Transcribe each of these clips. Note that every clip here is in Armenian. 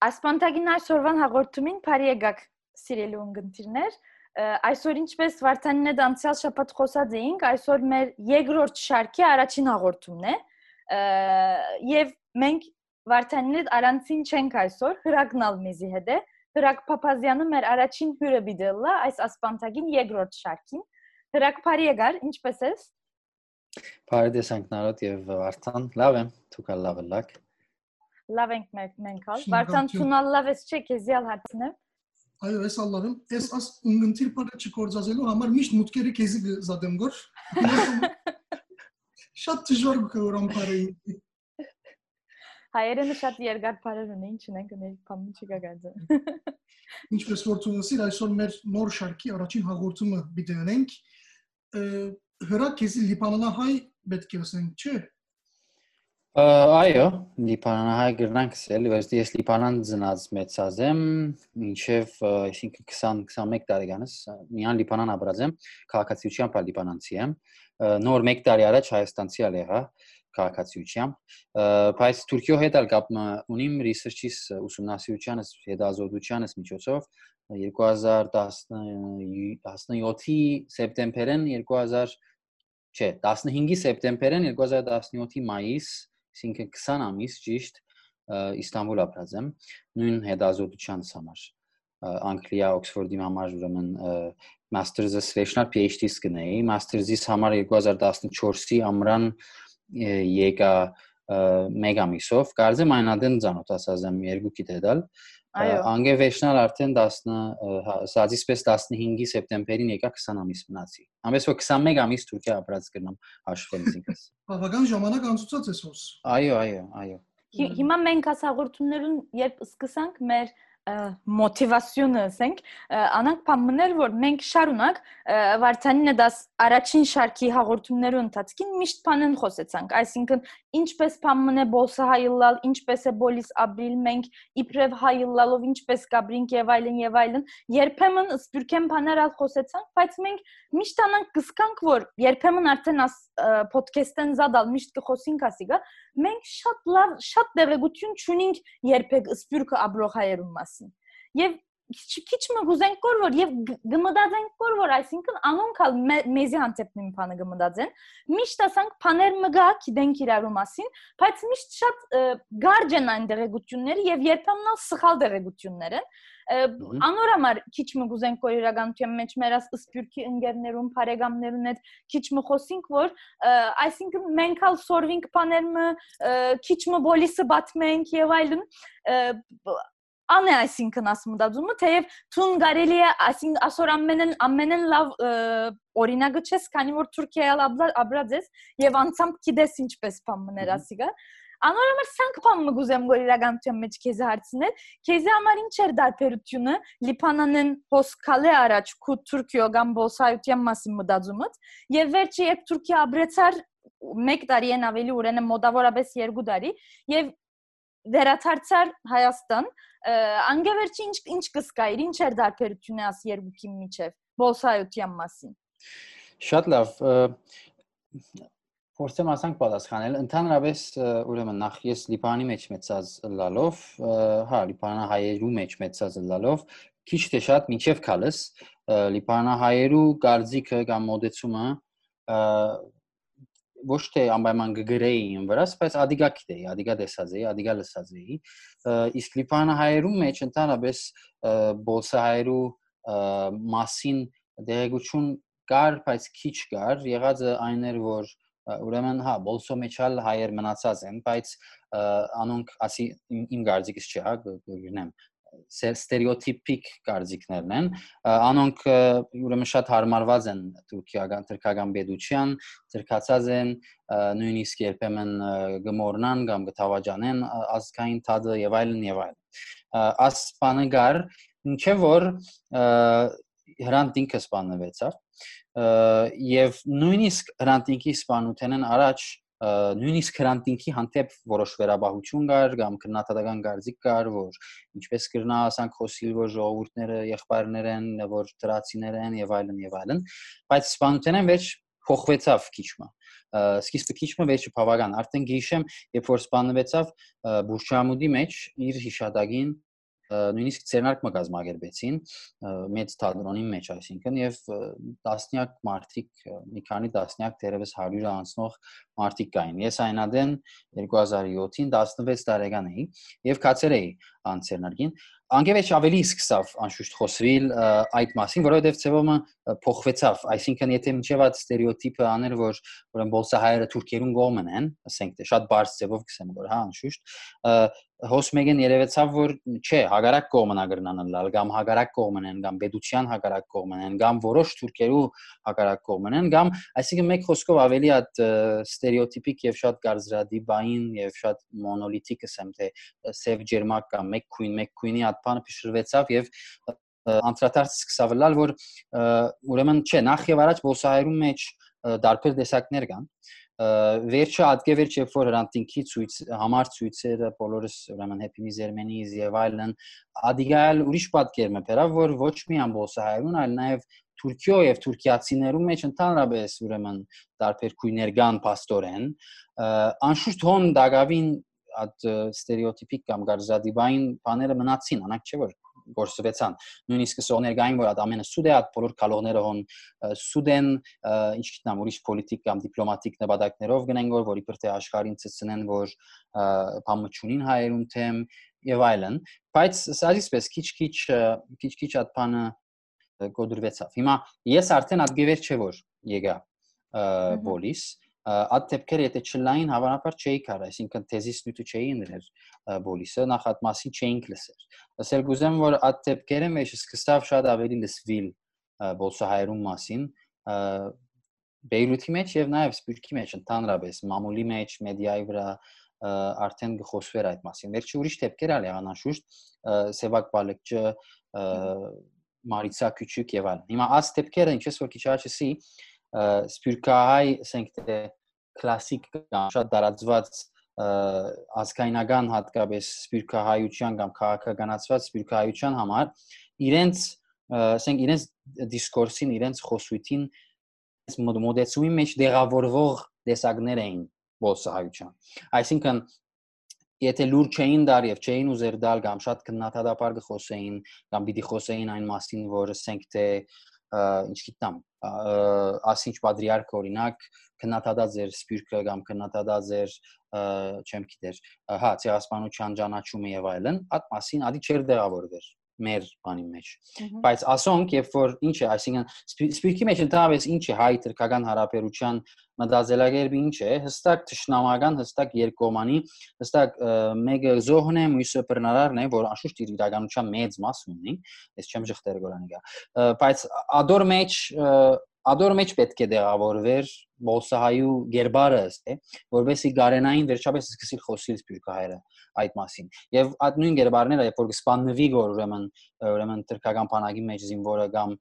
Ասպանտագին այսօրվան հաղորդումին բարի եկաք սիրելի ունգընտիրներ այսօր ինչպես Վարդանին հետ անցյալ շաբաթ խոսած էինք այսօր մեր երկրորդ շարքի առաջին հաղորդումն է եւ մենք Վարդանին հետ առանցին չենք այսօր հրագնալ մեզի հետ է Հրակ Փափազյանը մեր առաջին հյուրը բիդելա այս ասպանտագին երկրորդ շարքին Հրակ բարի եկար ինչպես ես Բարի տեսանք նարոտ եւ Վարդան լավ եմ դուք լավ եք լավ ենք մենք մենք ալ վարդան ցունալ լավ ես չէ քեզի ալ հարցնեմ այո ես ալլարım ես աս ունգընտիր բարը չկործածելու համար միշտ մուտքերը քեզի զադեմ գոր շատ դժվար գորամ բարը հայերենը շատ երկար բարեր ունեն չնենք մեր փամի չկա ինչպես որ ցունասիր այսօր մեր նոր շարքի առաջին հաղորդումը բիդենենք հրա քեզի լիբանանահայ պետք է ասենք չէ Այո, Լիբանանահայ գրնանք ասել, բայց ես Լիբանան ծնած մեծած եմ, մինչև, այսինքն 20-21 տարեկանս միան Լիբանան ապրած եմ, քաղաքացիությամբ լիբանանցի եմ։ Նոր 1 տարի առաջ Հայաստանցի ալ եղա քաղաքացիությամբ, բայց Թուրքիո հետ ալ կապ ունիմ research-իս ուսումնասիրությանս, հետազոտությանս միջոցով 2017-ի սեպտեմբերին 2000 չէ, 15-ի սեպտեմբերին 2017-ի մայիս այսինքն 20 ամիս ճիշտ Իստանբուլ ապրած եմ նույն հետազոտության համար Անգլիա Օքսֆորդի համար ուրեմն մաստերզը սվեշնալ PhD-ս գնեի մաստերզիս համար 2014-ի ամռան եկա մեգա ամիսով կարծեմ այնադեն ծանոթացած եմ երկու գիտեդալ Այո։ Անգեվեշնալ արդեն 10 սազիսպես 15-ի սեպտեմբերին եկա 20 ամիս մնացի։ Ամենից որ 21 ամիս Թուրքիա ապրած կնամ հաշվել ինքս։ Բավական ժամանակ անցուցած ես ոս։ Այո, այո, այո։ Հիմա մենք ասաղորդումներուն երբ սկսանք մեր մոտիվացիոնը ասենք անանք բամներ որ մենք շարունակ վարդանինը դաս առաջին շարքի հաղորդումներու ընթացքին միշտ բանեն խոսեցանք այսինքն ինչպես բամն է բոլսը հայլալ ինչպես է բոլիս ապրիլ մենք իբրև հայլալով ինչպես կաբրինք եւ այլն եւ այլն երբեմն սպյուրքեն բաներ ալ խոսեցանք բայց մենք միշտ անանք կսկանք որ երբեմն արդեն աս ոդքասթեն զադալ միշտ կխոսինք ասիգա մենք շատ լավ շատ դեղեցություն չունենք երբեք սպյուրքը ապրող հայերուն մասին եւ քիչ մը գուզենք կոր որ եւ գմդածենք կոր որ այսինքն անոնքալ մեզի հանդեպ նույն բանը գմդածեն միշտ ասանք բաներ մը գա գիտենք իրարու մասին բայց միշտ շատ գարջ են այն դեղեցությունները եւ երբեմն սխալ դեղեցություններ են անորամար քիչ մը գուզենք որ իրականության մեջ մեր աս սպյուրքի ընկերներուն, բարեկամներուն հետ քիչ մը խոսենք որ այսինքն մենք ալ սորվինք բաներ մը քիչ մը բոլիսը բացմենք եւ այլն անե այսինքն ասում դածումը թեև ցուն գարելի է այսինքն ասոր ամենեն ամենեն լավ օրինակը չես քանի որ Թուրքիայալ ապրած ես եւ անցամբ գիտես ինչպես բամներ ասիգա Անորոշ սանք բան մգուզեմ որ իրականության մեջ քեզ հարցնել քեզի համար ինչ էր դարբերությունը Լիբանանեն հոսքալե առաջ քու Թուրքիո կամ Բոսայության մասին մտածումից եւ վերջի երբ Թուրքիա ապրեցար 1 տարի են ավելի ուրենը մոտավորապես 2 տարի եւ վերաթարցար Հայաստան անգևերջի ինչ ինչ կսկայր ինչ էր դարբերությունը աս երկուքի միջև բոլսայության մասին շատ լավ փորձեմ ասանք պատասխանել ընդհանրապես ուրեմն նախ ես լիբանի մեջ մեծած լալով հա լիբանահայերու մեջ մեծած լալով քիչ թե շատ միջև քալս լիբանահայերու գարձիկը կամ մոդեցումը ոչ թե անպայման գգրեի ին վրաս, բայց ադիգա գիտեի, ադիգա տեսած էի, ադիգա լսած էի։ Իսկ Լիբանա հայերու մեջ ընդհանրապես բոլսահայերու մասին դերեկություն կար, բայց քիչ կար։ Եղածը այն էր, որ ուրեմն հա բոլսո մեջալ հայեր մնացած են, բայց անոնք ասի իմ գարձիկս չի, հա, գտնեմ ստերեոտիպիկ կարծիքներն են անոնք ուրեմն շատ հարմարված են թուրքիական թրքական բեդության թրքացած են նույնիսկ երբեմն գմորնան կամ գտավաճանեն ազգային թադը եւ այլն եւ այլն աս բանը գար ինչե որ հրանտինքը սպանվեցավ եւ նույնիսկ հրանտինքի սպանութենն առաջ նույնիսկ քրանտինքի հանդեպ որոշ վերաբահություն կար կամ քննադատական գարձիկ կար, որ ինչպես կրնա ասանք խոսիլ, որ ժողովուրդները եղբայրներ են, որ դրացիներ են եւ այլն եւ այլն, բայց սպանութենեն վերջ փոխվեցավ քիչմը սկիզբը քիչմը վերջը բավական արդեն գիշեմ երբ որ սպանվեցավ բուրչամուդի մեջ իր հիշադակին նույնիսկ ցերնարկ մը կազմակերպեցին մեծ թատրոնի մեջ, այսինքն եւ տասնյակ մարդիկ, մի քանի տասնյակ դերևս 100-ը անցնող մարդիկ կային։ Ես այնադեն 2007-ին 16 տարեկան էի եւ կացեր էի անցերնարգին անգևեջ ավելի սկսավ անշուշտ խոսվել այդ մասին, որովհետև ծևոմը փոխվեցավ, այսինքն եթե մինչև այդ ստերեոտիպը աներ, որ ուրեմն բոլսահայերը թուրքերուն կողմն են, ասենք թե շատ բարձ ծևով կսեմ որ հա անշուշտ, հոսմեգեն երևեցավ որ չէ, հագարակ կողմն ագրնան լալ կամ հագարակ կողմն են կամ բեդության հագարակ կողմն են կամ որոշ թուրքերու հագարակ կողմն են կամ այսինքն մեկ խոսքով ավելի այդ ստերեոտիպիկ եւ շատ գարձրադիբային եւ շատ մոնոլիթիկ ասեմ թե սև ջերմակ կամ մեկ քույն, մեկ քույնի հատպանը փշրվեցավ եւ անդրադարձ սկսավ լալ, որ ուրեմն չէ, նախ եւ առաջ բոսայերու մեջ դարբեր տեսակներ կան վերջը ադգևերջ երբ որ հրանտինքի ցույց համար ցույցերը բոլորս ուրեմն happy Zermenis եւ այլն ադիգալ ուրիշ պատկերում է բերա որ ոչ միայն բոսահայրուն այլ նաեւ Թուրքիո եւ Թուրքիացիներու մեջ ընդհանրապես ուրեմն տարբեր քույներ կան աստորեն անշուշտ հոն դակավին այդ ստերեոտիպիկ կամ գարզադիբային բաները մնացին, անակ չէ որ գործվեցան նույնիսկ սոներգային որ այդ ամենը սուդ է այդ բոլոր կալողները հոն սուդ են ինչ գիտնամ ուրիշ պոլիտիկ կամ դիպլոմատիկ նպատակներով գնեն որ որ իբր թե աշխարհին ցցնեն որ բամչունին հայերուն թեմ եւ այլն բայց սազիսպես քիչ-քիչ քիչ-քիչ այդ բանը գոդրվեցավ հիմա ես արդեն այդ գևեր չէ որ եկա բոլիս այդ դեպքերը եթե չլային հավանաբար չէի կարող, այսինքն թեզիս նյութը չէի ընդրել բոլիսը, նախ այդ մասին չէինք լսել։ Ասել գուզեմ, որ այդ դեպքերը մեջ սկսավ շատ ավելի լսվել բոլսահայերուն մասին, Բեյրութի մեջ եւ նաեւ Սպյուրքի մեջ ընդհանրապես մամուլի մեջ մեդիայի վրա արդեն գխոսվեր այդ մասին։ Վերջի ուրիշ դեպքեր ալ եղան անշուշտ Սևակ Բալեկչը Մարիցա Քյուչուկ եւ այլն։ Հիմա աս դեպքերը ինչպես որ քիչ առաջ ասի սպյուրքահայ, ասենք թե կլասիկ կամ շատ դարածված ազգայնական հատկապես սպյուրքահայության կամ քաղաքականացված սպյուրքահայության համար իրենց ասենք իրենց դիսկուրսին, իրենց խոսույթին մոդեցումի մեջ դեղավորվող տեսակներ էին ոսահայության։ Այսինքն եթե լուր չէին դար եւ չէին ուզեր դալ կամ շատ քննադատապար գխոսեին կամ պիտի խոսեին այն մասին, որ ասենք թե ինչ գիտամ, ասինչ պատրիարք օրինակ քննադատած էր սպյուրքը կամ քննադատած էր չեմ գիտեր, հա, ցեղասպանության ճանաչումը եւ այլն, այդ մասին ադի չեր դեղավորվեր մեր բանի մեջ։ Բայց ասոնք, երբ որ ինչ է, այսինքն սպիրկի մեջ ընդհանրապես ինչ է հայ թրքական հարաբերության մտածելակերպը ինչ է, հստակ ճշնամական, հստակ երկկողմանի, հստակ մեկը զոհն է, մյուսը բռնարարն է, որ անշուշտ իր իրականության մեծ մաս ունի, ես չեմ շղթեր գորանի գա։ Բայց ադոր մեջ ադոր մեջ պետք է դեղավորվեր բոսահայու գերբարը, է, որովհետեւ գարենային վերջապես սկսել խոսիլ սպյուրքահայերը այդ մասին։ Եվ այդ նույն գերբարները, երբ որ սպաննվի գոր ուրեմն ուրեմն թրքական բանակի մեջ զինվորը կամ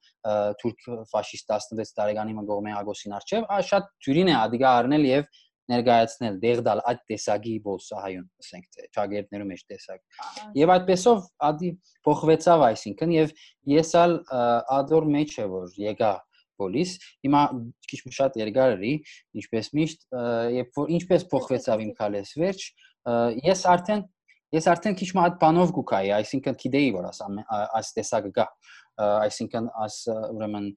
թուրք ֆաշիստ 16 տարեկանի մգողմե Ագոսին արչև, շատ թյուրին է ադիգա առնել եւ ներկայացնել դեղդալ այդ տեսակի բոսահայուն, ասենք թե ճագերտներու մեջ տեսակ։ Եվ այդպեսով ադի փոխվեցավ, այսինքն եւ եսալ ադոր մեջ է որ եկա պոլիս հիմա քիչ շատ երկար էի ինչպես միշտ երբ որ ինչպես փոխվեցավ իմ քալես վերջ ես արդեն ես արդեն քիչ մատ բանով գուկայի, այսինքն գիտեի որ աս այս տեսակը գա, այսինքն աս ուրեմն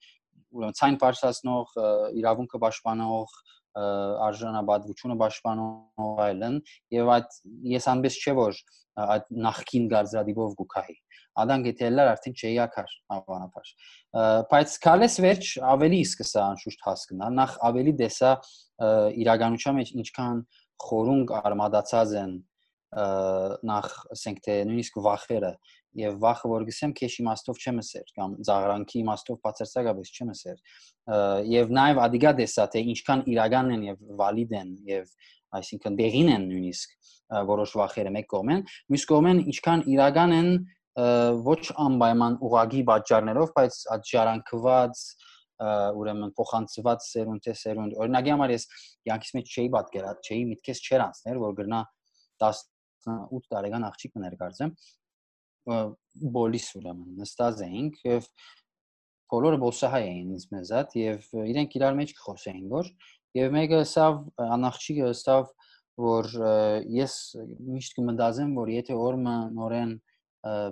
ուրեմն ցայն բարձրացնող իրավունքը պաշտպանող արժանապատվությունը պաշտպանող այլն եւ այդ ես անպես չէ որ այդ նախքին գարձադիբով գուկայի ադան գետելար արդեն չէի ակար հավանաբար բայց քալես վերջ ավելի սկսա անշուշտ հասկնալ նախ ավելի դեսա իրականության մեջ ինչքան խորունգ արմադացած են նախ ասենք թե նույնիսկ վախերը եւ վախը որ գսեմ քեշ իմաստով չեմ ասեր կամ զաղրանքի իմաստով բացարձակապես չեմ ասեր եւ նաեւ ադիգա դեսա թե ինչքան իրական են եւ վալիդ են եւ այսինքն դեղին են նույնիսկ որոշ վախերը մեկ կողմեն մյուս կողմեն ինչքան իրական են ոչ անպայման ուղագի պատճառներով բայց այդ ժառանգված ուրեմն փոխանցված սերունդ է սերունդ օրինակի համար ես յանքիս մեջ չէի պատկերած չէի միտքես չեր անցներ որ գրնա 18 տարեկան աղջիկ կներկարձեմ բոլիս ուրեմն նստած էինք եւ բոլորը բոսահայ էին ինձ մեզատ եւ իրենք իրար մեջ կխոսեին որ եւ մեկը սավ անախճիկը ստավ որ ես միշտ կմտածեմ որ եթե օրը նորեն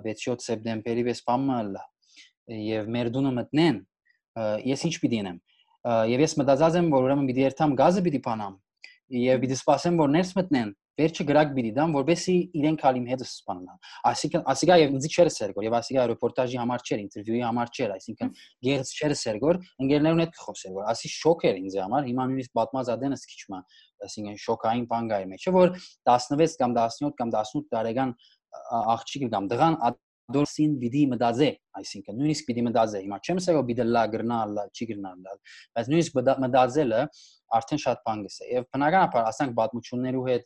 6-7 սեպտեմբերի վես բամը լա եւ մեր դունը մտնեն ես ինչ պիտի անեմ եւ ես մտածած եմ որ ուրեմն պիտի երթամ գազը պիտի փանամ եւ պիտի սպասեմ որ ներս մտնեն վերջը գրակ պիտի դամ որբեսի իրենք հալիմ հետ սպանան այսինքն ասիկա եւ ինձ չէր սերգոր եւ ասիկա ռեպորտաժի համար չէր ինտերվյուի համար չէր այսինքն գերց չէր սերգոր ընկերներուն հետ կխոսեր որ ասի շոկ էր ինձ համար հիմա նույնիսկ պատմած ադենս քիչ մա այսինքն շոկային բան գայր մեջ որ 16 կամ 17 կամ 18 տարեկան աղջիկը կամ դղան դորսին պիտի մտածե, այսինքն նույնիսկ պիտի մտածե։ Հիմա չեմ ասել որ պիտի լա գրնալ, չի գրնալ, բայց նույնիսկ մտածելը արդեն շատ բան գսե։ Եվ բնականաբար, ասենք պատմություններու հետ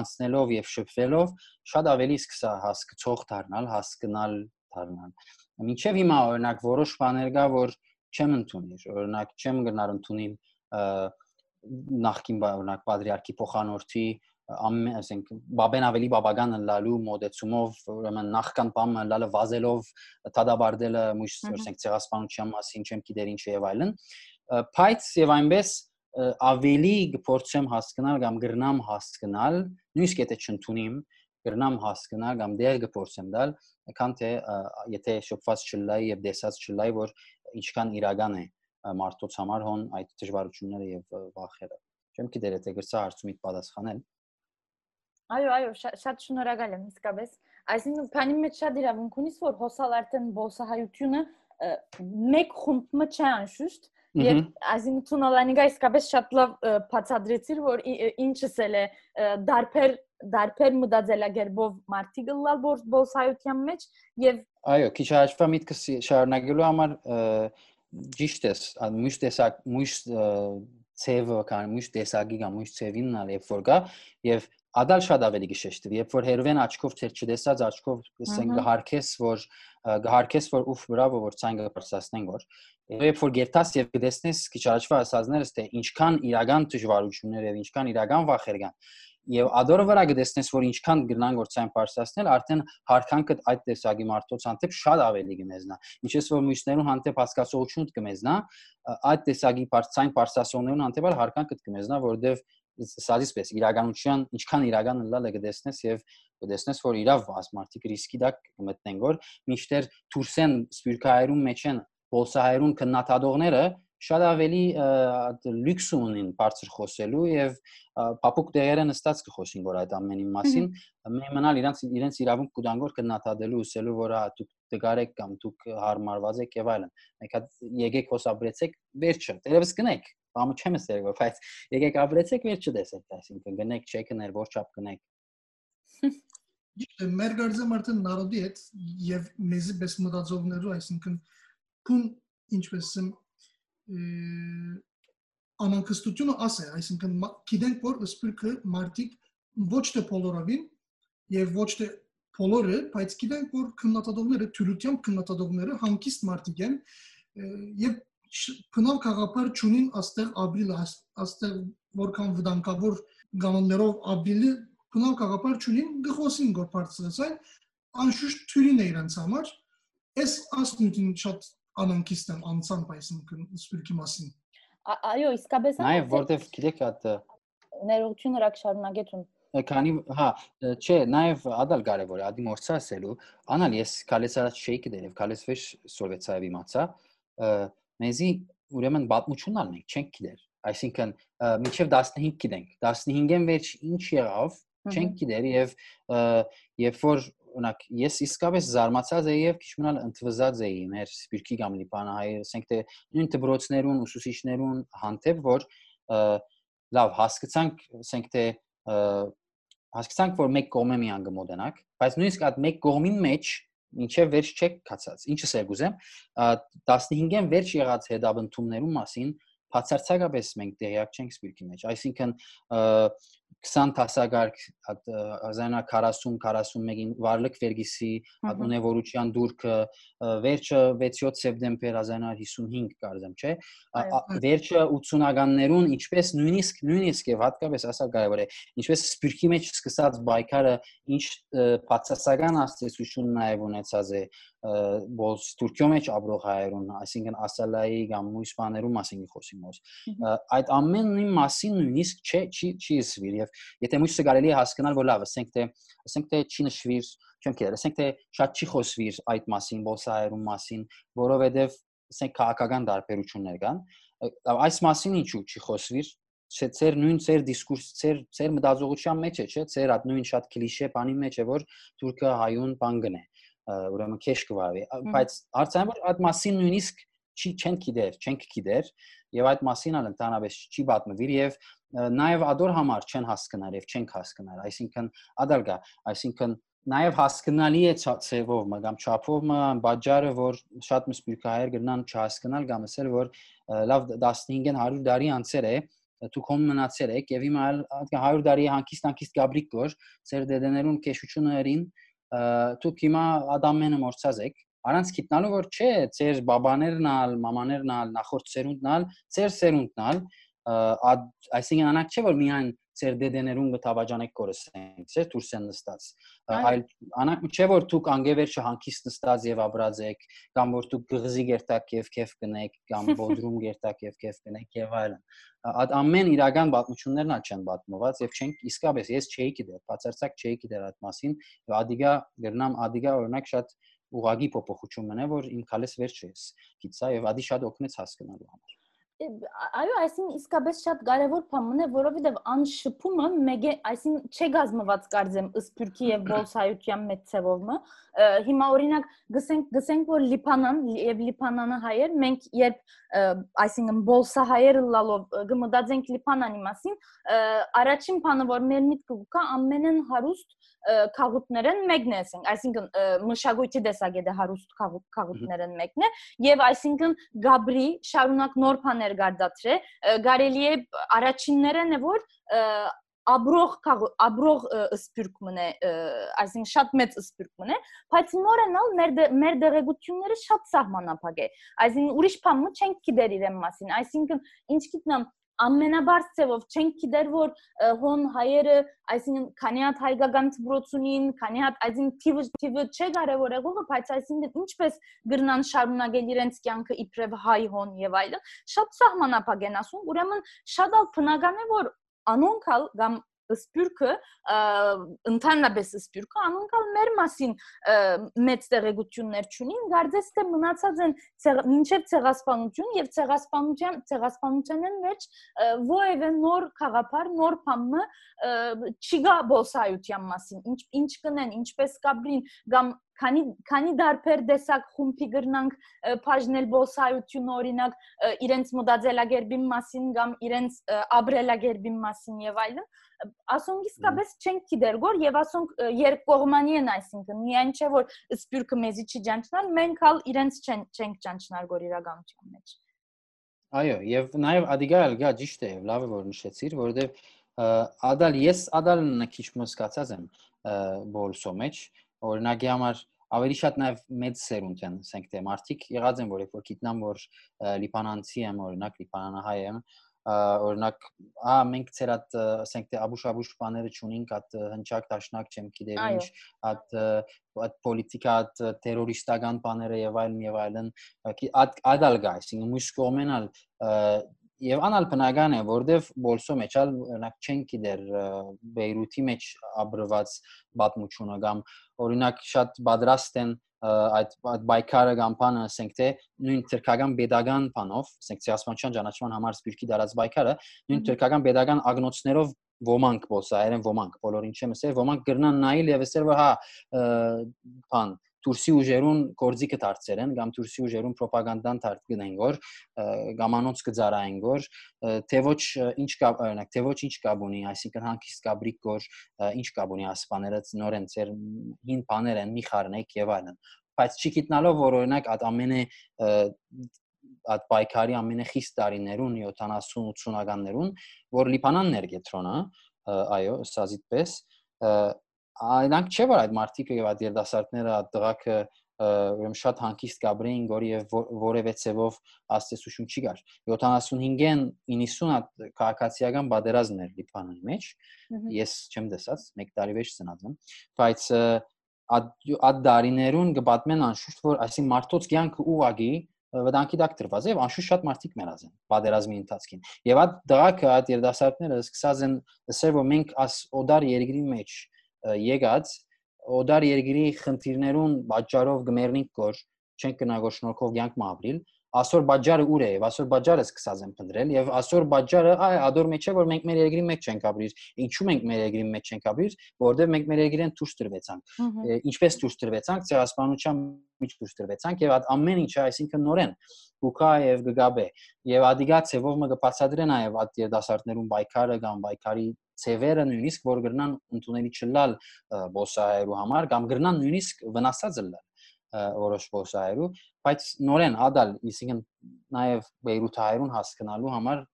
անցնելով եւ շփվելով շատ ավելի սկսա հասկացող դառնալ, հասկանալ դառնալ։ Մինչեւ հիմա օրինակ որոշ բաներ կա, որ չեմ ընդունի, օրինակ չեմ գնար ընդունիմ նախքին օրինակ պատրիարքի փոխանորդի ամեն ասենք բաբեն ավելի բաբական լալու մոդեցումով ուրեմն նախքան բամը լալը վազելով տադաբարդելը միշ ասենք ցեղասպանության մասին չեմ գիտեր ինչ եւ այլն բայց եւ այնպես ավելի գործեմ հասկանալ կամ գրնամ հասկանալ նույնիսկ եթե չընդունիմ գրնամ հասկանալ կամ դեր գործեմ դալ քան թե եթե շփված չլայի եւ դեսած չլայի որ ինչքան իրական է մարդոց համար հոն այդ դժվարությունները եւ վախերը չեմ գիտեր եթե գրծա հարցումիդ պատասխանել Այո, այո, շատ շնորհակալ եմ իսկապես։ Այսինքն քանի մեջ շատ իրավունք ունիս, որ հոսալ արդեն բոսահայությունը մեկ խումբը չէ անշուշտ, եւ այսինքն ցունալանիգա իսկապես շատ լավ բացադրեցիր, որ ինչս էլ է դարբեր դարբեր մտածելակերպով մարտի գլալ բոսահայության մեջ եւ այո, քիչ հաշվա միտքը շարունակելու համար ճիշտ է, միշտ տեսակ, միշտ ցևը կամ միշտ տեսակի կամ միշտ ցևինն ալ երբ որ գա եւ ադալ շատ ավելի գշեշտվի երբ որ հերվեն աչքով թեր չտեսած աչքով ասենք գահարկես որ գահարկես որ ուֆ բրավո որ ցանկը բարձրացնեն որ երբ որ գերտաս եւ գտեսնես քիչ առաջվա ասածներս թե ինչքան իրական դժվարություններ եւ ինչքան իրական վախեր կան եւ ադորը վրա գտեսնես որ ինչքան գնան որ ցան բարձրացնել արդեն հարկանքը այդ տեսակի մարդոց հանդեպ շատ ավելի կմեզնա ինչպես որ միշտերուն հանդեպ հասկացողություն կմեզնա այդ տեսակի բարձրային բարձրացողներուն հանդեպ հարկանքը կմեզնա որովհետեւ սազից պես իրականության ինչքան իրական լալ է գտեսնես եւ գտեսնես որ իրավ ասմարտիկ ռիսկի դա կմտնեն որ միշտեր դուրսեն սպյուրքայերում մեջ են բոլսահայերուն քննադատողները շատ ավելի լյուքս ունին բարձր խոսելու եւ փապուկ տեղերը նստած կխոսին որ այդ ամենի մասին մենալ իրանց իրենց իրավունք կուտան որ քննադատելու ուսելու որ դուք դգարեք կամ դուք հարմարված եք եւ այլն մեկ հատ եկեք հոսաբրեցեք վերջը դերևս գնեք բամը չեմ ասել որ բայց եկեք ապրեցեք վերջը տեսեք այսինքն գնեք չեկներ որ չափ գնեք Իսկ մեր գարձեմ արդեն նարոդի հետ եւ մեզի պես մտածողներու այսինքն քուն ինչպես եմ անակստությունը ասե այսինքն գիտենք որ սպիրկը մարտիկ ոչ թե բոլորովին եւ ոչ թե բոլորը բայց գիտենք որ քննադատողները թյուրությամբ քննադատողները հանկիստ մարտիկ են եւ փնավ խաղապար ճունին աստեղ ապրիլ աստեղ որքան վտանգավոր կանոններով ապրիլը փնավ խաղապար ճունին գխոսին գոր բարձրացան անշուշտ թյուրին է իրենց համար այս ասնույթին շատ անանկիստ են անցան այսինքն սպիրկի մասին այո իսկապես այո որտեվ գիտեք այդ ներողություն հրակ շարունակեցուն քանի հա չէ նաև ադալ կարևոր է ադի մորցա ասելու անալ ես կալես առաջ չէի կդեր եւ կալես վեշ սորվեցայ իմացա մեզի ուրեմն պատմությունն ալ մենք չենք գիտեր այսինքն միջև 15 գիտենք 15-ին վերջ ինչ եղավ չենք գիտեր եւ երբ որ օրինակ ես իսկապես զարմացած եի եւ քիչ մնալ ընդվզած էի մեր սպիրկի կամ լիբանահայ ասենք թե նույն դբրոցներուն ուսուցիչներուն հանդեպ որ լավ հասկացանք ասենք թե հասկացանք որ մեկ կողմը միան գմոդենակ բայց նույնիսկ այդ մեկ կողմին մեջ ինչև վերջ չեք կացած։ Ինչս է գուզեմ 15-ին վերջ եղած հետաբնթումներու մասին բացարձակապես մենք տեղյակ չենք սպիրկի մեջ։ Այսինքն 20 տասագարկ 1940-41-ին վարլիկ վերգիսի ունևորության դուրքը վերջը 6-7 սեպտեմբեր 1955 կարծեմ չէ? վերջը 80-ականներուն ինչպես նույնիսկ նույնիսկ եւ հատկապես ասալ կարևոր է ինչպես սպիրկի մեջ սկսած բայկարը ինչ բացասական աստեցություն նաեւ ունեցած է որ Թուրքիո մեջ ապրող հայերուն, այսինքն ասալայի կամ մյուս բաներու մասին խոսի մոս։ Այդ ամենի մասին նույնիսկ չէ չի չի սվիր եւ եթե մյուսը կարելի է հասկանալ որ լավ, ասենք թե ասենք թե չի նշվիր, չեմ կերել, ասենք թե շատ չի խոսվիր այդ մասին, բոսայերու մասին, որովհետեւ ասենք քաղաքական դարբերություններ կան։ Այս մասին ինչու չի խոսվիր, չէ ծեր նույն ծեր դիսկուրս ծեր ծեր մտածողության մեջ է չէ ծեր այդ նույն շատ կլիշե բանի մեջ է որ թուրքը հայուն բան գնե ուրեմն քեշ կվարվի բայց հարցան որ այդ մասին նույնիսկ չի չեն գիտեր չենք գիտեր եւ այդ մասին ալ ընդհանրապես չի պատմվիր եւ նաեւ ադոր համար չեն հասկանալ եւ չենք հասկանալ այսինքն ադալգա այսինքն նաև հասկանալի է ցեվով կամ չափով բաժարը որ շատ մսպիրկահայեր գնան չհասկանալ կամ ասել որ լավ 15-ին 100 տարի անցեր է դու կոմ մնացել եք եւ հիմա 100 տարի հանկիստ հանկիստ գաբրիկ կոր ծեր դեդեներուն քեշություններին դուք հիմա ադամենը մորցած եք առանց գիտնալու որ չէ ծեր բաբաներն ալ մամաներն ալ նախորդ սերունդն ալ ծեր սերունդն ալ այսինքն անակ չէ որ միայն ծեր դեդեներուն գտավաճանեք կորսենք, չէ՞ դուրսեն նստած։ Այլ անակ չէ որ դուք անգևերջը հանկիստ նստած եւ ապրած եք, կամ որ դուք գղզի գերտակ եւ քեֆ կնեք, կամ ոդրում գերտակ եւ քեֆ կնեք եւ այլն։ Այդ ամեն իրական պատմություններն ալ չեն պատմված եւ չենք իսկապես ես չէի գիտեր, բացարձակ չէի գիտեր այդ մասին եւ ադիգա գրնամ ադիգա օրինակ շատ ուղագի փոփոխություն մնա որ իմ քալես վերջ էս գիծա եւ ադի շատ օգնեց հասկանալու համար այո, այսինքն իսկապես շատ կարևոր բան է, որովհետև անշփումը մեկ է, այսինքն չէ գազմված կարծեմ ըսպյուրքի եւ բոլսայության մեծ ցևովը։ Հիմա օրինակ գսենք գսենք որ Լիբանան եւ Լիբանանը հայեր մենք երբ այսինքն բոլսա հայերը լալով գմտածենք Լիբանանի մասին, առաջին բանը որ մեր միտքը կա ամենեն հարուստ քաղուտներն մեկն է, ասենք, այսինքն մշակույթի դեսագետը հարուստ քաղուտներն մեկն է եւ այսինքն Գաբրի շարունակ նոր բաներ գարդացրե, կարելի է առաջիններն է որ աբրող աբրող սպյուրք մնե այսինքն շատ մեծ սպյուրք մնե բայց նորենալ մեր մեր դեղեցությունները շատ սահմանափակ է այսինքն ուրիշ բան չենք գիտեր իրեն մասին այսինքն ինչ գիտնամ ամենաբարձ ծևով չենք գիտեր որ հոն հայերը այսինքն քանի հատ հայկական ծբրոցունին քանի հատ այսինքն թիվը թիվը չէ կարևոր եղողը բայց այսինքն ինչպես գրնան շարունակել իրենց կյանքը իբրև հայ հոն եւ այլն շատ սահմանափակ են ասում ուրեմն շատ ալ բնական է որ անոնքալ կամ սպյուրքը ընդհանրապես սպյուրքը անոնքալ մեր մասին մեծ տեղեկություններ չունին գարձես թե մնացած են մինչև ցեղասպանություն եւ ցեղասպանության ցեղասպանությանն մեջ ովևէ նոր խաղապար նոր բամը չի գա բոսայության մասին ինչ ինչ կնեն ինչպես կաբրին կամ քանի քանի դարբեր դեսակ խումբի գրնանք բաժնել բոսայություն օրինակ իրենց մոդաձելագերբի մասին կամ իրենց աբրելագերբի մասին եւ այլն ասոնք իսկապես չենք գիտեր գոր եւ ասոնք երկկողմանի են այսինքն միայն չէ որ սպյուրքը մեզի չի ճանչնալ մենք հալ իրենց չեն չենք ճանչնալ գոր իրականության մեջ այո եւ նաեւ ադիգա ալգա ճիշտ է լավ է որ նշեցիր որովհետեւ ադալ ես ադալ քիչ մսկացած եմ բոլսո մեջ օրինակի համար ավելի շատ նաև մեծ սերունդ են, ասենք թե մարդիկ եղած են, որ երբ որ գիտնամ որ լիբանանցի եմ, օրինակ լիբանանահայ եմ, օրինակ ա մենք ծեր այդ ասենք թե աբուշ-աբուշ բաները ճունենք այդ հնչակ դաշնակ չեմ գիտեր ինչ այդ այդ պոլիտիկա այդ terroristական բաները եւ այլն եւ այլն ադալ գայս ինքը միշտ կոմենալ եւ անալ բնական է որովհետեւ բոլսո մեջ ալ օրինակ չեն գիտեր Բեյրութի մեջ աբրված պատմությունը կամ օրինակ շատ պատրաստ են այդ այդ բայկարը կամպանը ասենք թե նույն թրքական pedagogan բանով ասենք ցիասմանչյան ճանաչման համար սպիրկի դարած բայկարը նույն թրքական pedagogan ագնոցներով ոմանք բոսայեր են ոմանք բոլորին չեմ ասել ոմանք գրնան նայել եւ ասել որ հա բան Թուրսի ուժերուն գործիքը դարձերեն կամ Թուրսի ուժերուն ռոպագանդան դարձ գնեն գոր գամանոց կծարային գոր թե ոչ ինչ կա օրինակ թե ոչ ինչ կաբունի այսինքն հանկիստ կաբրիկ գոր ինչ կաբունի ասպաները նորեն ծեր հին բաներ են մի խառնեք եւ այլն բայց չի գիտնալով որ օրինակ այդ ամենը այդ բայկարի ամենախիստ տարիներուն 70-80-ականներուն որ Լիբանանն էր գետրոնը այո, սազիտ պես այնանք չէ որ այդ մարտիկը եւ այդ երդասարտները դղակը ուրեմն շատ հանկիստ գաբրեին գորի եւ որևէ ցևով աստեսություն չի գար 75-ին 90 հատ քաղաքացիական բادرազն էր լիբանանի մեջ ես չեմ դեսած մեկ տարի վեր ծնածն բայց այդ դարիներուն գ បត្តិ մեն անշուշտ որ այսին մարտոց կյանքը ուղագի վտանգի դակ դրված է եւ անշուշտ շատ մարդիկ մեռած են բادرազմի ընթացքին եւ այդ դրակը այդ երդասարտները սկսած են ասել որ մենք աս օդար երկրի մեջ եկած օդար երկրի խնդիրներուն պատճառով գմերնիկ կոր չենք գնա գոշնորքով կյանք մաբրիլ ասոր բաժարը ուր է եւ ասոր բաժարը սկսած են փնտրել եւ ասոր բաժարը այ ադոր մեջ է որ մենք մեր երկրի մեջ չենք ապրիր ինչու մենք մեր երկրի մեջ չենք ապրիր որովհետեւ մենք մեր երկրին դուրս տրվեցանք ինչպես դուրս տրվեցանք ցեղասպանության մեջ դուրս տրվեցանք եւ ամեն ինչը այսինքն նորեն գուկա եւ գգաբե եւ ադիգա ցևով մը կբացատրե նաեւ այդ երդասարտներուն բայկարը կամ բայկարի ցևերը նույնիսկ որ գրնան ընդունելի չլալ բոսայերու համար կամ գրնան նույնիսկ վնասած լալ որոշ բոսայերու բայց նորեն ադալ իսինքն նաև Բեյրութայրուն հասկանալու համար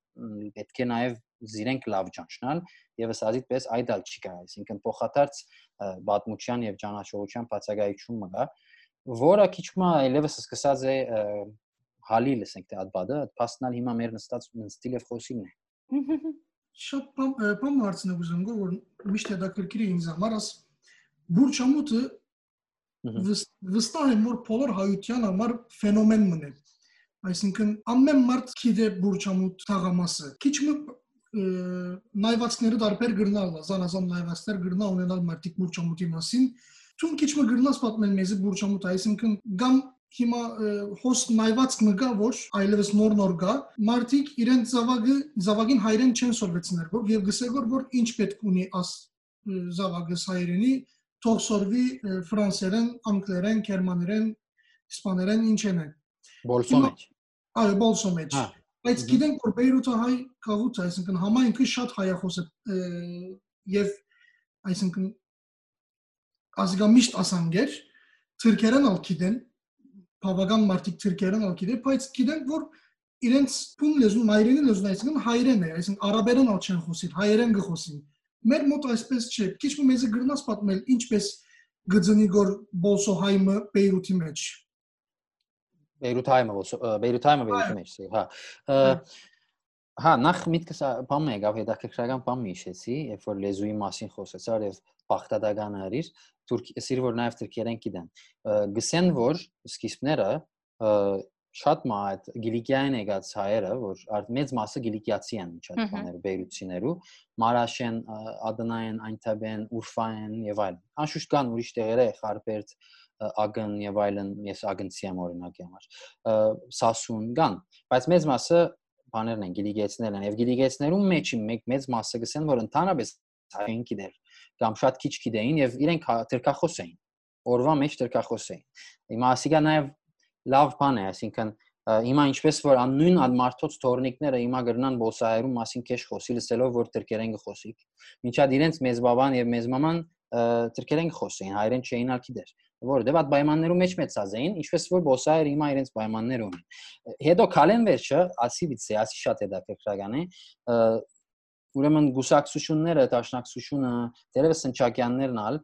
պետք է նաև զիրենք լավ ճանչնալ եւ ասածից պես այդալ չի կա այսինքն փոխադարձ բաթմուչյան եւ ճանաչողության բացակայություն մգա որը քիչ մա այլևս սկսած է հալի լսենք թե ադբադը փաստնալ հիմա մեր նստած նստիլ եւ խոսիլն է շատ բան հարցնեմ ուզում գոր որ միշտ հետաքրքիր է ինձ համար աս բուրչամուտը վստահ եմ որ բոլոր հայության համար ֆենոմեն մնե այսինքն ամեն մարդ գիտե բուրչամուտ թաղամասը քիչ մը նայվածքները դարբեր գրնալ զանազան նայվածքներ գրնա ունենալ մարտիկ բուրչամուտի մասին ցուն քիչ մը գրնաս պատմեն մեզի բուրչամուտ այսինքն գամ հիմա հոս նայված մգա որ այլևս նոր նոր գա մարտիկ իրենց զավակը զավակին հայրեն չեն սորվեցներ որ եւ գսեգոր որ ինչ պետք ունի աս զավակը հայրենի թող սորվի ֆրանսերեն, անգլերեն, գերմաներեն, իսպաներեն ինչ են։ Բոլսո մեջ։ Այո, բոլսո մեջ։ Բայց գիտենք որ Բեյրութը հայ քաղաք է, այսինքն համայնքը շատ հայախոս է եւ այսինքն ազգամիշտ ասանգեր թուրքերեն ալ գիտեն, բավական մարդիկ թուրքերեն ալ գիտեն, բայց գիտենք որ իրենց փուն լեզուն, հայրենի լեզուն այսինքն հայրեն է, այսինքն արաբերեն ալ չեն խոսին, հայերեն գխոսին մեր մոտ այսպես չէ։ Քիչ մը մեզ գրնաս պատմել ինչպես գծնի գոր բոլսո հայմը Բեյրութի մեջ։ Բեյրութ հայմը բոլսո Բեյրութ հայմը Բեյրութի մեջ, հա։ Հա, նախ միտքս բան եկավ հետաքրքրական բան միշեցի, երբ որ լեզուի մասին խոսեցար եւ բախտադականը արիր, թուրք սիր որ նաեւ թուրքերեն գիտեն։ Գսեն որ սկիզբները շատ մա այդ գիլիկիային եկած հայերը, որ մեծ մասը գիլիկիացի են ինչ այդ բաները բեյրութցիներու, Մարաշեն, Ադնայեն, Այնտաբեն, Ուրֆային եւ այլն։ Անշուշտ կան ուրիշ տեղերը, Խարպերտ, Ագն եւ այլն, ես ագնցի եմ օրինակի համար։ Սասուն կան, բայց մեծ մասը բաներն են, գիլիկիացիներն են եւ գիլիկիացիներում մեջի մեկ մեծ մասը գսեն, որ ընդհանրապես հային գիտեր կամ շատ քիչ գիտեին եւ իրենք թրկախոս էին օրվա մեջ թրկախոս էին։ Հիմա ասիկա նաև լավ բան է, այսինքն հիմա ինչպես որ նույն այդ մարդոց թորնիկները հիմա գրնան բոսահայերու մասին քեշ խոսի լսելով որ թրկերեն գխոսիկ։ Մինչად իրենց մեզ բաբան եւ մեզ մաման թրկերեն գխոսեին, հայերեն չէին ալքիդեր որովհետև այդ պայմաններում մեջ մեծած էին, ինչպես որ բոսայեր հիմա իրենց պայմաններ ունեն։ Հետո քալեն վերջը, ասի վիցե, ասի շատ հետաքրքրական է, Ուրեմն գուսակցությունները, տաշնակցությունը դերևս ընչակյաններն ալ,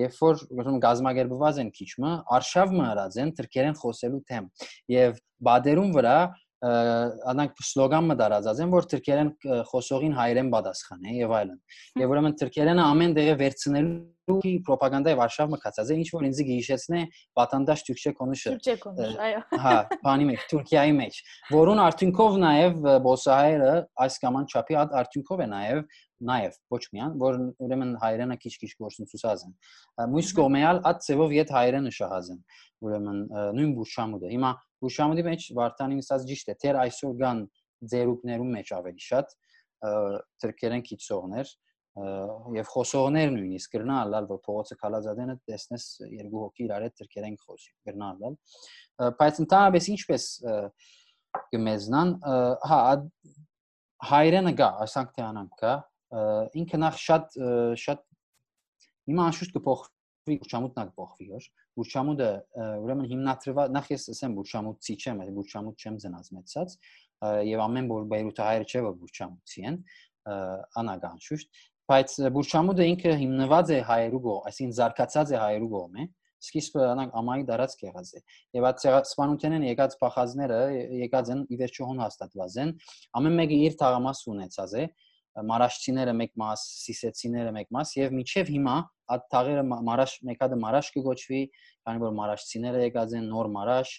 երբ որ ուրեմն գազմագերբված են քիչմը, արշավը արած են թրկերեն խոսելու թեմ։ Եվ բադերուն վրա անանք սլոգան մը դարածած են որ թրքերեն խոսողին հայերեն պատասխան է եւ այլն եւ ուրեմն թրքերենը ամեն դեղը վերցնելու ռոպագանդայի վարշավ մը կացած է ինչ որ ինձ գիշեցնե պատանդաշ թուրքչե կոնուշը հա բանի մեջ թուրքիայի մեջ որուն արդյունքով նաեւ բոսահայերը այս կաման չափի արդյունքով է նաեւ նաև ոչ միան, որ ուրեմն հայերենը քիչ-քիչ գործընծուսած են։ Մույս կողմեալ այդ ծևով իդ հայերենը շահած են։ Ուրեմն նույն բուշամուդը։ Հիմա Հուշամուդի մեջ Վարդանին ասած ճիշտ է, թեր այսօր կան ձերուկներում մեջ ավելի շատ թրքերեն քիծողներ եւ խոսողներ նույնիսկ գրնալալ որ փողոցը քալազադենը տեսնես երկու հոգի իրար հետ թրքերեն խոսի գրնալալ բայց ընդհանրապես ինչպես գմեզնան հա հայրենը գա ասանք թե անանք կա ինքը նախ շատ շատ հիմա անշուշտ կփոխ Բուրչամուտն ալ փոխվի որ Բուրչամուտը ուրեմն հիմնադրված նախ ես ասեմ Բուրչամուտցի չեմ, այլ Բուրչամուտ չեմ ծնած մեծած եւ ամեն որ Բեյրութը հայերը չէ որ Բուրչամուտցի են անագան շուշտ բայց Բուրչամուդը ինքը հիմնված է հայերու կողմ, այսինքն զարգացած է հայերու կողմ է սկիզբը անանք ամայի դարած եղած է եւ այդ սպանութենեն եկած փախածները եկած են ի վերջո հոն հաստատված են ամեն մեկը իր թաղամաս ունեցած է մարաշցիները մեկ մաս, սիսեցիները մեկ մաս եւ միջև հիմա այդ թաղերը մարաշ մեկադը մարաշ կգոչվի, քանի որ մարաշցիները եկած են նոր մարաշ,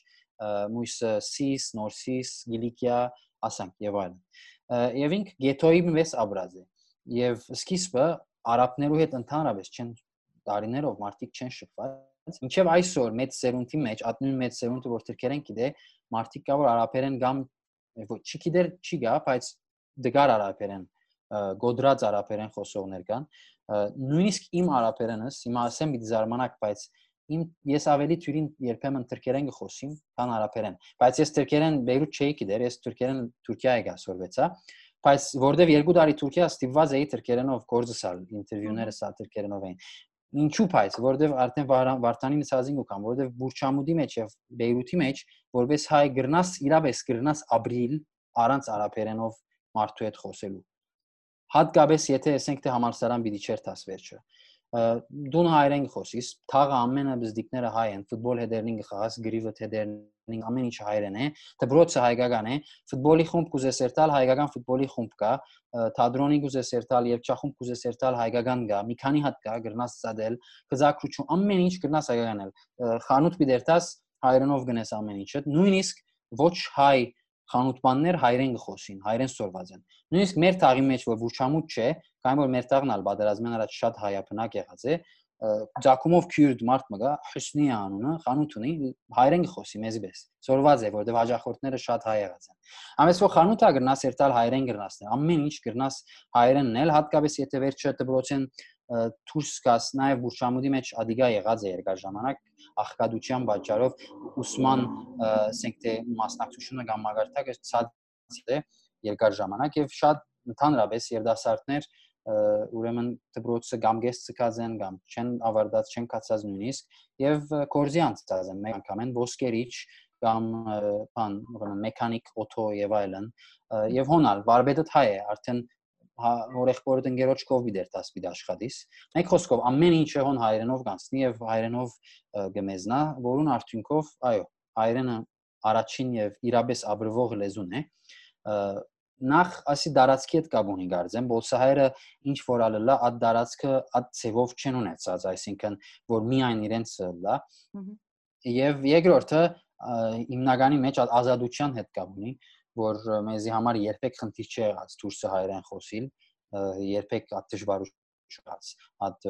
մույսը սիս, նոր սիս, գիլիկիա, ասանք եւ այլն։ Եվ ինք գետոյի մեծ աբրազ է եւ սկիզբը արաբներու հետ ընդհանրապես չեն տարիներով մարդիկ չեն շփված մինչև այսօր մեծ սերունդի մեջ ատնուն մեծ սերունդը որ թրքերեն գիտե մարդիկ կա որ արաբերեն կամ ոչ չգիտեր չի գա բայց դգար արաբերեն գոդրած արաբերեն խոսողներ կան նույնիսկ իմ արաբերենս հիմա ասեմ մի զարմանակ բայց իմ ես ավելի թյուրին երբեմն թրքերեն գխոսիմ քան արաբերեն բայց ես թրքերեն բեյրութ չէի գիտեր ես թուրքերեն Թուրքիա եկա սորվեցա բայց որտեվ երկու տարի Թուրքիա ստիպված էի թրքերենով գործը սալ ինտերվյուները սա թրքերենով էին ինչու բայց որտեվ արդեն Վարդանի մսազին ու կամ որտեվ Բուրչամուդի մեջ եւ Բեյրութի մեջ որպես հայ գրնաս իրապես գրնաս ապրիլ առանց արաբերենով մարդու հետ խոսելու հատկապես եթե ասենք թե համալսարան պիտի չեր տաս վերջը դուն հայերեն խոսիս, թաղը ամենը բզդիկները հայ են, ֆուտբոլ հետերնին գխաս, գրիվը հետերնին ամեն ինչ հայերեն է, դբրոցը հայկական է, ֆուտբոլի խումբ կուզեսերտալ հայկական ֆուտբոլի խումբ կա, թադրոնի կուզեսերտալ եւ չախումբ կուզեսերտալ հայկական կա, մի քանի հատ կա, գրնաս ծադել, կզակրուչու ամեն ինչ գրնաս հայկականել։ Խանութ պիտերտաս հայերենով գնես ամեն ինչը, նույնիսկ ոչ հայ խանութմաններ հայրեն գխոսին, հայրեն սորված են։ Նույնիսկ մեր թաղի մեջ, որ վուրչամուտ չէ, կային որ մեր թաղն ալ բادرազմյան առաջ շատ հայապնակ եղած է, Ջակումով քյուրդ մարդ մգա Հուսնի անունը խանութ ունի հայրեն գխոսի մեզպես սորված է որովհետև հաջախորդները շատ հայ եղած են ամենս որ խանութա գրնաս երթալ հայրեն գրնասն ամեն ինչ գրնաս հայրենն էլ հատկապես եթե վերջը դպրոցեն դուրս գաս նաև Բուրշամուդի մեջ ադիգա եղած է երկար ժամանակ աղքատության պատճառով ուսման ասենք թե մասնակցությունը կամ մագարտակը ցած է երկար ժամանակ եւ շատ ընդհանրապես երդասարտներ ուրեմն դպրոցը կամ գես ցկած են կամ չեն ավարտած, չեն կացած նույնիսկ եւ կորզի անցած են մեկ անգամ են ոսկերիչ կամ բան ուրեմն մեխանիկ օթո եւ այլն եւ հոնալ վարպետը հայ է արդեն օրեղբորդ ընկերոջ կովիդ էր տաս պիտի աշխատիս մեկ խոսքով ամեն ինչը հոն հայերենով կանցնի եւ հայերենով գմեզնա որուն արդյունքով այո հայերենը առաջին եւ իրապես աբրվող լեզուն է նախ ասի դարածքի հետ կապ ունի գարձեմ բոլսահայերը ինչ որ ալլա այդ դարածքը այդ ցևով չեն ունեցած այսինքն որ միայն իրենց լա եւ երկրորդը հիմնականի մեջ ազատության հետ կապ ունի որ մեզի համար երբեք խնդիր չի եղած դուրսը հայերեն խոսիլ երբեք այդ դժվարություն չկաց at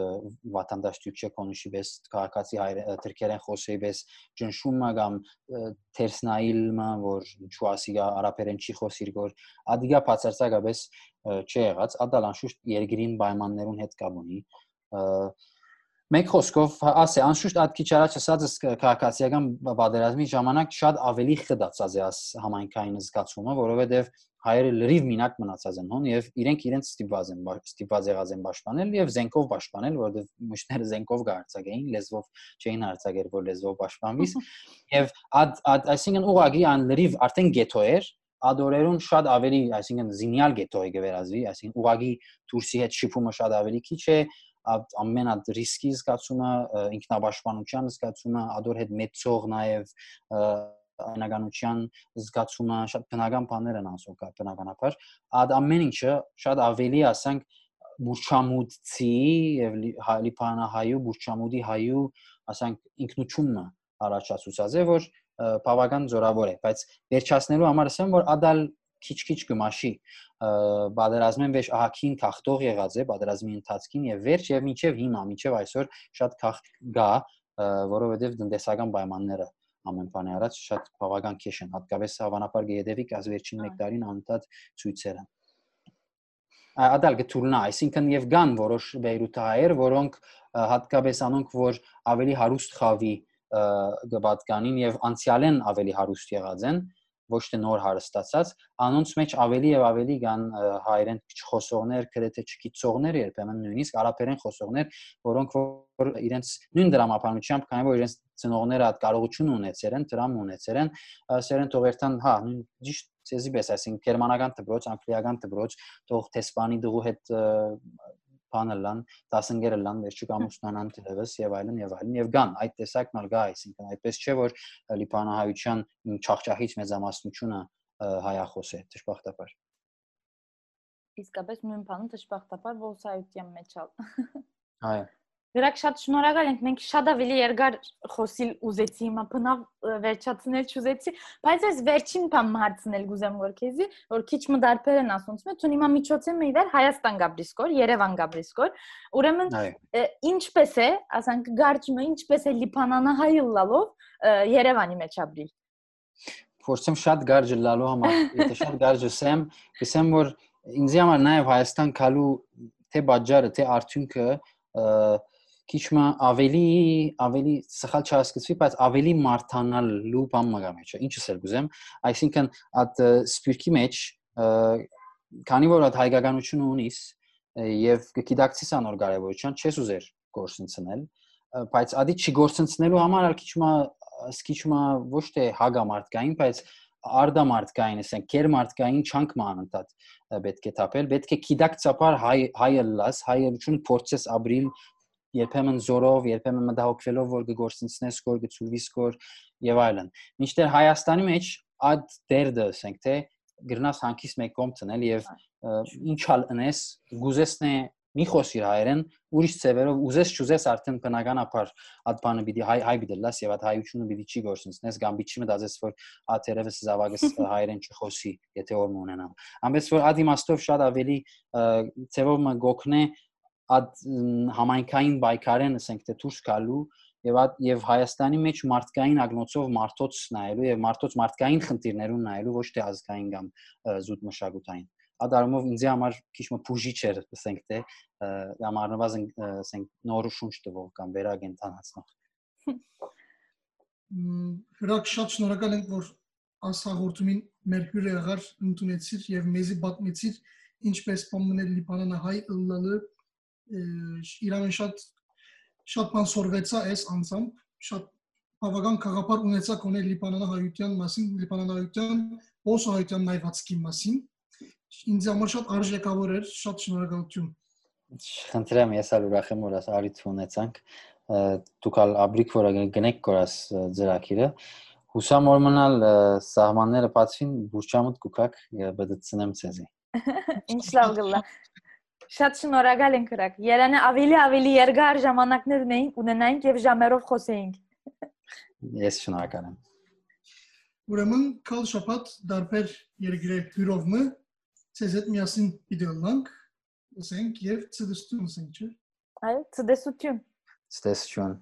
վատանդաշտուչը կոնուշի բես քաղաքացի թրքերեն խոսեի բես ճնշումը կամ թերսնայիլը որ ինչու ասի արաբերեն չի խոսիր որ ադիգա բացարձակապես չի եղած ադալ անշուշտ երկրին պայմաններուն հետ կապ ունի մեկ խոսքով հա, ասե անշուշտ այդ քիչ առաջ ասած քաղաքացիական պատերազմի ժամանակ շատ ավելի խդացած է աս համայնքային զգացումը, որովհետև հայերը լրիվ մինակ մնացած են հոն եւ իրենք իրենց ստիպված են ստիպված եղած են պաշտպանել եւ զենքով պաշտպանել, որովհետև միշտները զենքով գարցակային, լեզվով չէին հարցակեր, որ լեզվով պաշտպանվիս եւ այդ այդ այսինքն ուղագի ան լրիվ արդեն գետո էր ադորերուն շատ ավելի, այսինքն զինյալ գետոյի կվերազվի, այսինքն ուղագի դուրսի հետ շփումը շատ ավելի քիչ է, ամեն այդ ռիսկի զգացումը ինքնաբաշխանության զգացումը ադոր հետ մեծող նաեւ անականության զգացումը շատ բնական բաներ են ասում կա բնականաբար այդ ամեն ինչը շատ ավելի ասենք բուրչամուդցի եւ լիփանահայու բուրչամուդի հայու ասենք ինքնությունն առաջացուցած է որ բավական զորավոր է բայց վերջացնելու համար ասեմ որ ադալ քիչ-քիչ գմաշի բادرազմեն վեճ ահակին քաղտող եղած է բادرազմի ընթացքին եւ վերջ եւ մինչեւ հիմա մինչեւ այսօր շատ քաղտ գա որովհետեւ դնդեսական պայմանները ամեն բանի առաջ շատ բավական քեշ են հատկապես հավանաբար գեդեվի կաս վերջին 1 տարին անընդհատ ցույցերը ադալ գտուլնա այսինքն եւ կան որոշ բեյրութահայեր որոնք հատկապես անոնք որ ավելի հարուստ խավի գ បត្តិ կանին եւ անցյալեն ավելի հարուստ եղած են ոչ թե նոր հարստացած, անոնց մեջ ավելի եւ ավելի կան հայերեն չխոսողներ, գրեթե չգիտողներ, երբեմն նույնիսկ արաբերեն խոսողներ, որոնք որ իրենց նույն դրամապանությամբ, քանի որ իրենց ծնողները այդ կարողություն ունեցել են, դրամ ունեցել են, սերեն թողերթան, հա, նույն ճիշտ ցեզի պես, այսինքն գերմանական դպրոց, անգլիական դպրոց, թող տեսպանի դու հետ բանը լան, դասընկերը լան, վերջի կամ ուսնանան դերևս եւ այլն եւ այլն եւ կան այդ տեսակն ալ գա, այսինքն այդպես չէ որ լիբանահայության չախճախից մեծամասնությունը հայախոս է, դժբախտաբար իսկապես նույն բանը դժբախտաբար ոսայության մեջ ալ։ Այո։ Դրանք շատ շնորհակալ ենք։ Մենք շատ ավելի երկար խոսիլ ուզեցի, հիմա բնավ վերջացնել չուզեցի, բայց այս վերջին բան հարցնել գուզեմ որ քեզի, որ քիչ մդարբեր են ասոնց մե, ցուն հիմա միջոցը մի վեր Հայաստան գաբրիսկոր, Երևան գաբրիսկոր։ Ուրեմն ինչպես է, ասանք գարջումը ինչպես է լիփանանա հայլլալով Երևանի մեջ ապրիլ։ Փորձեմ շատ գարջը լալու համար, եթե շատ գարջը սեմ, կսեմ որ ինձ համար նաև Հայաստան քալու թե բաժարը, թե արդյունքը քիչ մը ավելի ավելի սխալ չհասկացվի, բայց ավելի մարտանալու բան մգա մեջ է։ Ինչս էլ գուզեմ, այսինքն at սպիրկի մեջ քանի որ այդ հայկականությունը ունիս եւ կգիտակցես անոր կարեւորության, չես ուզեր գործընծնել, բայց ադի չգործընծնելու համար ալ քիչ մը քիչ մը ոչ թե հագամարտկային, բայց արդամարտկային, ասենք, կերմարտկային չանք մանընդհատ պետք է թափել, պետք է քիդակցապար հայ հայելլաս, հայելություն փորձես ապրիլ երբեմն զորով, երբեմն մտահոգվելով, որ կգործընցնես կոր, կցուլվիս կոր եւ այլն։ Մինչդեռ Հայաստանի մեջ այդ դերդը, ասենք, թե գրնաս հանկիս մեկ կողմ ցնել եւ ինչալ ընես, գուզեսնե մի խոսիր հայերեն, ուրիշ ծևերով ուզես չուզես արդեն բնականաբար այդ բանը պիտի հայ հայ պիտի լաս եւ այդ հայությունը պիտի չի գործընծնես կամ պիտի մտածես որ աթերևս զավակս հայերեն չխոսի, եթե որ ունենամ։ Ամենից որ այդ իմաստով շատ ավելի ծևով մը գոքնե այդ համայնքային բայկարեն ասենք թե դուրս գալու եւ եւ Հայաստանի մեջ մարդկային ագնոցով մարդոց նայելու եւ մարդոց մարդկային խնդիրներուն նայելու ոչ թե ազգային կամ զուտ մշակութային ադարումով ինձ համար քիչ մը բուժիչ էր, ասենք թե, կամ առնվազն ասենք նոր շունչ տվող կամ վերագենտանացնող։ Հրակ շատ շնորհակալ ենք, որ ասաղորդումին մեր հյուրը եղար ընդունեցիր եւ մեզի պատմեցիր ինչպես պոմնել լիբանանահայ ըլլալը իրան շատ շատ բան սորվեցա այս անձամբ շատ բավական խաղապար ունեցա կոնել լիբանանահայության մասին լիբանանահայության ոսահայության նայվածքի մասին ինձ համար շատ արժեքավոր էր, շատ շնորհակալություն։ Խնդրեմ, ես ալ ուրախ եմ, որ ասա արիթ ունեցանք։ Դուք ալ աբրիկ որը գնեք կորաս ծրակիրը։ Հուսամ որ մնալ սահմանները բացվին, բուրճամուտ կուքակ բդցնեմ ցեզի։ Ինչ լավ գլա։ Շատ շնորհակալ ենք հրակ։ Երանը ավելի ավելի երկար ժամանակներ ունեինք, ունենայինք եւ ժամերով խոսեինք։ Ես շնորհակալ եմ։ Ուրեմն կալ շաբաթ դարբեր երկրի հյուրով մը ցեզ հետ միասին վիդեոլանք ասենք եւ ցդստուն ասենք չէ այո ցդստություն ցդստություն